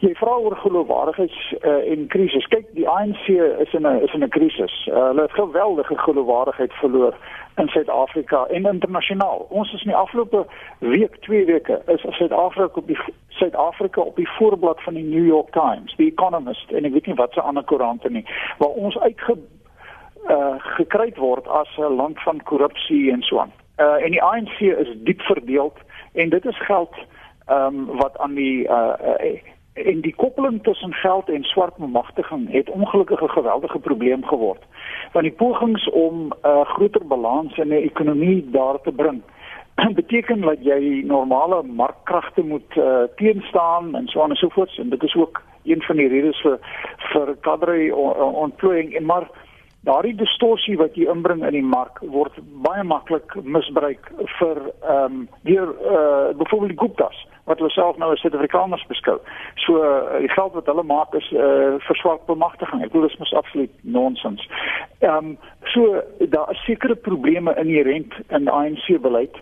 [SPEAKER 5] Jy vra oor geloofwaardigheids uh en krisis. Kyk, die ANC is in 'n is in 'n krisis. Uh, hulle het geweldige geloofwaardigheid verloor in Suid-Afrika en internasionaal. Ons is in die afgelope week, 2 weke, is Suid-Afrika op die Suid-Afrika op die voorblad van die New York Times, The Economist en ek weet nie wat se ander koerante nie, waar ons uitge uh gekry word as 'n land van korrupsie en so aan. Uh en die ANC is diep verdeeld en dit is geld ehm um, wat aan die uh, uh en die koppeling tussen geld en swart bemagtiging het ongelukkig 'n geweldige probleem geword. Want die pogings om 'n uh, groter balans in die ekonomie daar te bring beteken dat jy normale markkragte moet uh, teenstaan en so aan en so voort en dit is ook een van die redes vir vir kadre ontplooiing en maar daardie distorsie wat jy inbring in die mark word baie maklik misbruik vir ehm um, deur uh, byvoorbeeld Gupta's wat hulle self nou as Suid-Afrikaners beskou. So uh, die geld wat hulle maak is uh, vir swart bemagtiging. Ek bedoel dit is absoluut nonsens. Ehm um, so daar is sekere probleme inherent in ANC beleid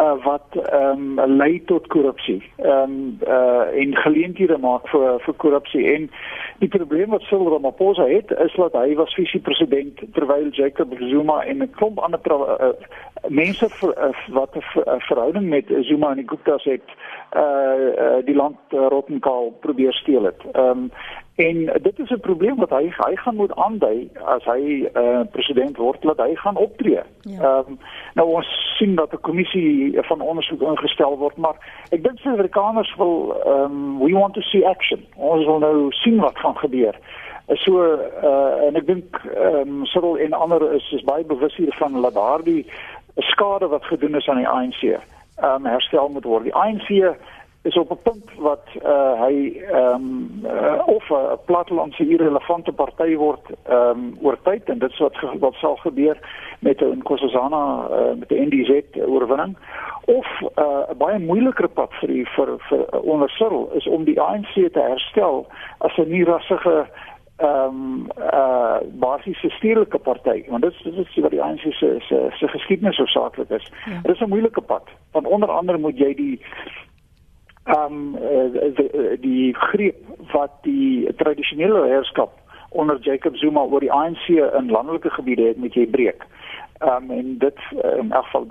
[SPEAKER 5] uh, wat ehm um, lei tot korrupsie. Ehm um, uh, en geleenthede maak vir vir korrupsie en die probleem wat Cyril Ramaphosa het is dat hy was visiepresident terwyl Jacob Zuma en 'n klomp ander uh, mense vir, uh, wat 'n ver, verhouding met Zuma en die Gupta's het uh, uh die land uh, rottenkaal probeer steel het. Ehm um, En dit is 'n probleem wat hy hy gaan moet aandui as hy uh, president word dat hy gaan optree. Ja. Ehm ja. um, nou ons sien dat 'n kommissie van ondersoek ingestel word, maar ek dink die Amerikaners wil ehm um, we want to see action. Ons wil nou sien wat gaan gebeur. So uh, en ek dink ehm um, Cyril en ander is is baie bewus hiervan dat daardie skade wat gedoen is aan die ANC ehm um, herstel moet word. Die ANC is op 'n punt wat uh, hy ehm um, uh, of 'n plattelandse irrelevante party word ehm um, oor tyd en dit is wat wat sal gebeur met 'n Nkosazana uh, met die NDZ oorwinning of 'n uh, baie moeiliker pad vir die, vir vir ondersirrel is om die ANC te herstel as 'n nie rassige ehm um, uh basiese stedelike party want dit dit is wat die ANC se se se geskiedenis hoofsaaklik is. Ja. Dit is 'n moeilike pad want onder andere moet jy die um uh, die greep wat die tradisionele heerskap onder Jacob Zuma oor die ANC in landelike gebiede het met jy breek. Um en dit uh, in elk geval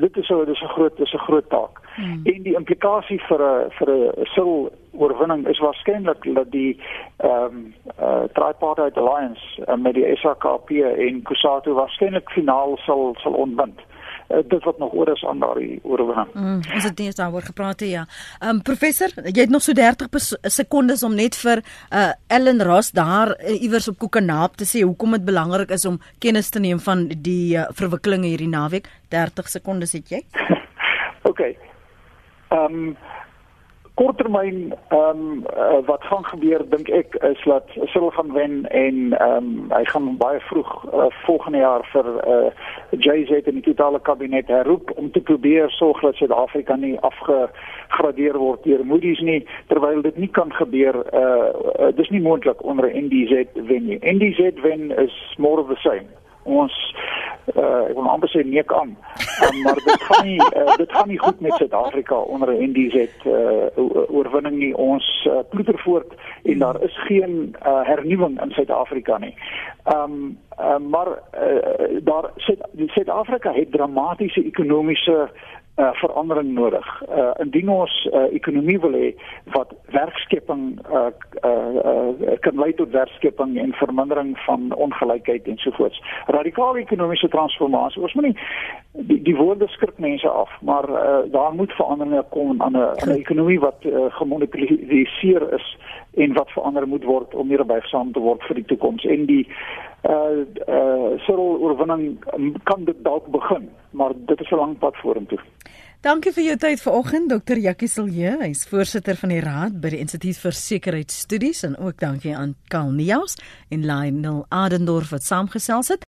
[SPEAKER 5] dit is so dis 'n groot dis 'n groot taak. Hmm. En die implikasie vir 'n vir 'n sil oorwinning is waarskynlik dat die ehm um, uh, tripartite alliance uh, met die SAKP en Kusatu waarskynlik finaal sal sal ontbind uh, dit wat nog oor is aan daardie oorwinning.
[SPEAKER 1] Mm, ons het net daaroor gepraat ja. Ehm um, professor, jy het nog so 30 sekondes om net vir uh, Ellen Ross daar uh, iewers op Kokenaap te sê hoekom dit belangrik is om kennis te neem van die uh, verwikkelinge hierdie naweek. 30 sekondes het jy?
[SPEAKER 5] OK. Ehm um, korttermyn ehm um, uh, wat gaan gebeur dink ek is dat Cyril gaan wen en ehm um, hy gaan baie vroeg uh, volgende jaar vir uh, JZ en die totale kabinet herroep om te probeer sorg dat Suid-Afrika nie afgegradeer word deur Moody's nie terwyl dit nie kan gebeur uh, uh dis nie moontlik onder 'n NDZ wen nie. NDZ wen is more of the same ons uh, ek wil amper sê neek aan um, maar dit gaan nie uh, dit gaan nie goed met Suid-Afrika onder 'n NDZ uh, oorwinning nie ons uh, ploeter voort en daar is geen uh, hernuwing in Suid-Afrika nie. Ehm um, uh, maar uh, daar Suid-Afrika het dramatiese ekonomiese uh, verandering nodig. Uh, indien ons uh, ekonomie wil hê wat werkskepping uh, uh, uh, kan lei tot werkskepping en vermindering van ongelykheid en so voort. Radikale ekonomiese transformasie. Ons moet nie die, die woorde skrik mense af, maar uh, daar moet veranderinge kom aan 'n ekonomie wat uh, gemonetariseer is en wat verander moet word om meer buigsaam te word vir die toekoms en die uh uh Cyril oorwinning um, kan dit dalk begin maar dit is 'n lang pad vorentoe.
[SPEAKER 1] Dankie vir jou tyd vanoggend Dr. Jackie Silje, hy's voorsitter van die raad by die Instituut vir Sekuriteitsstudies en ook dankie aan Karl Neus en Lionel Adendorf wat saamgesels het.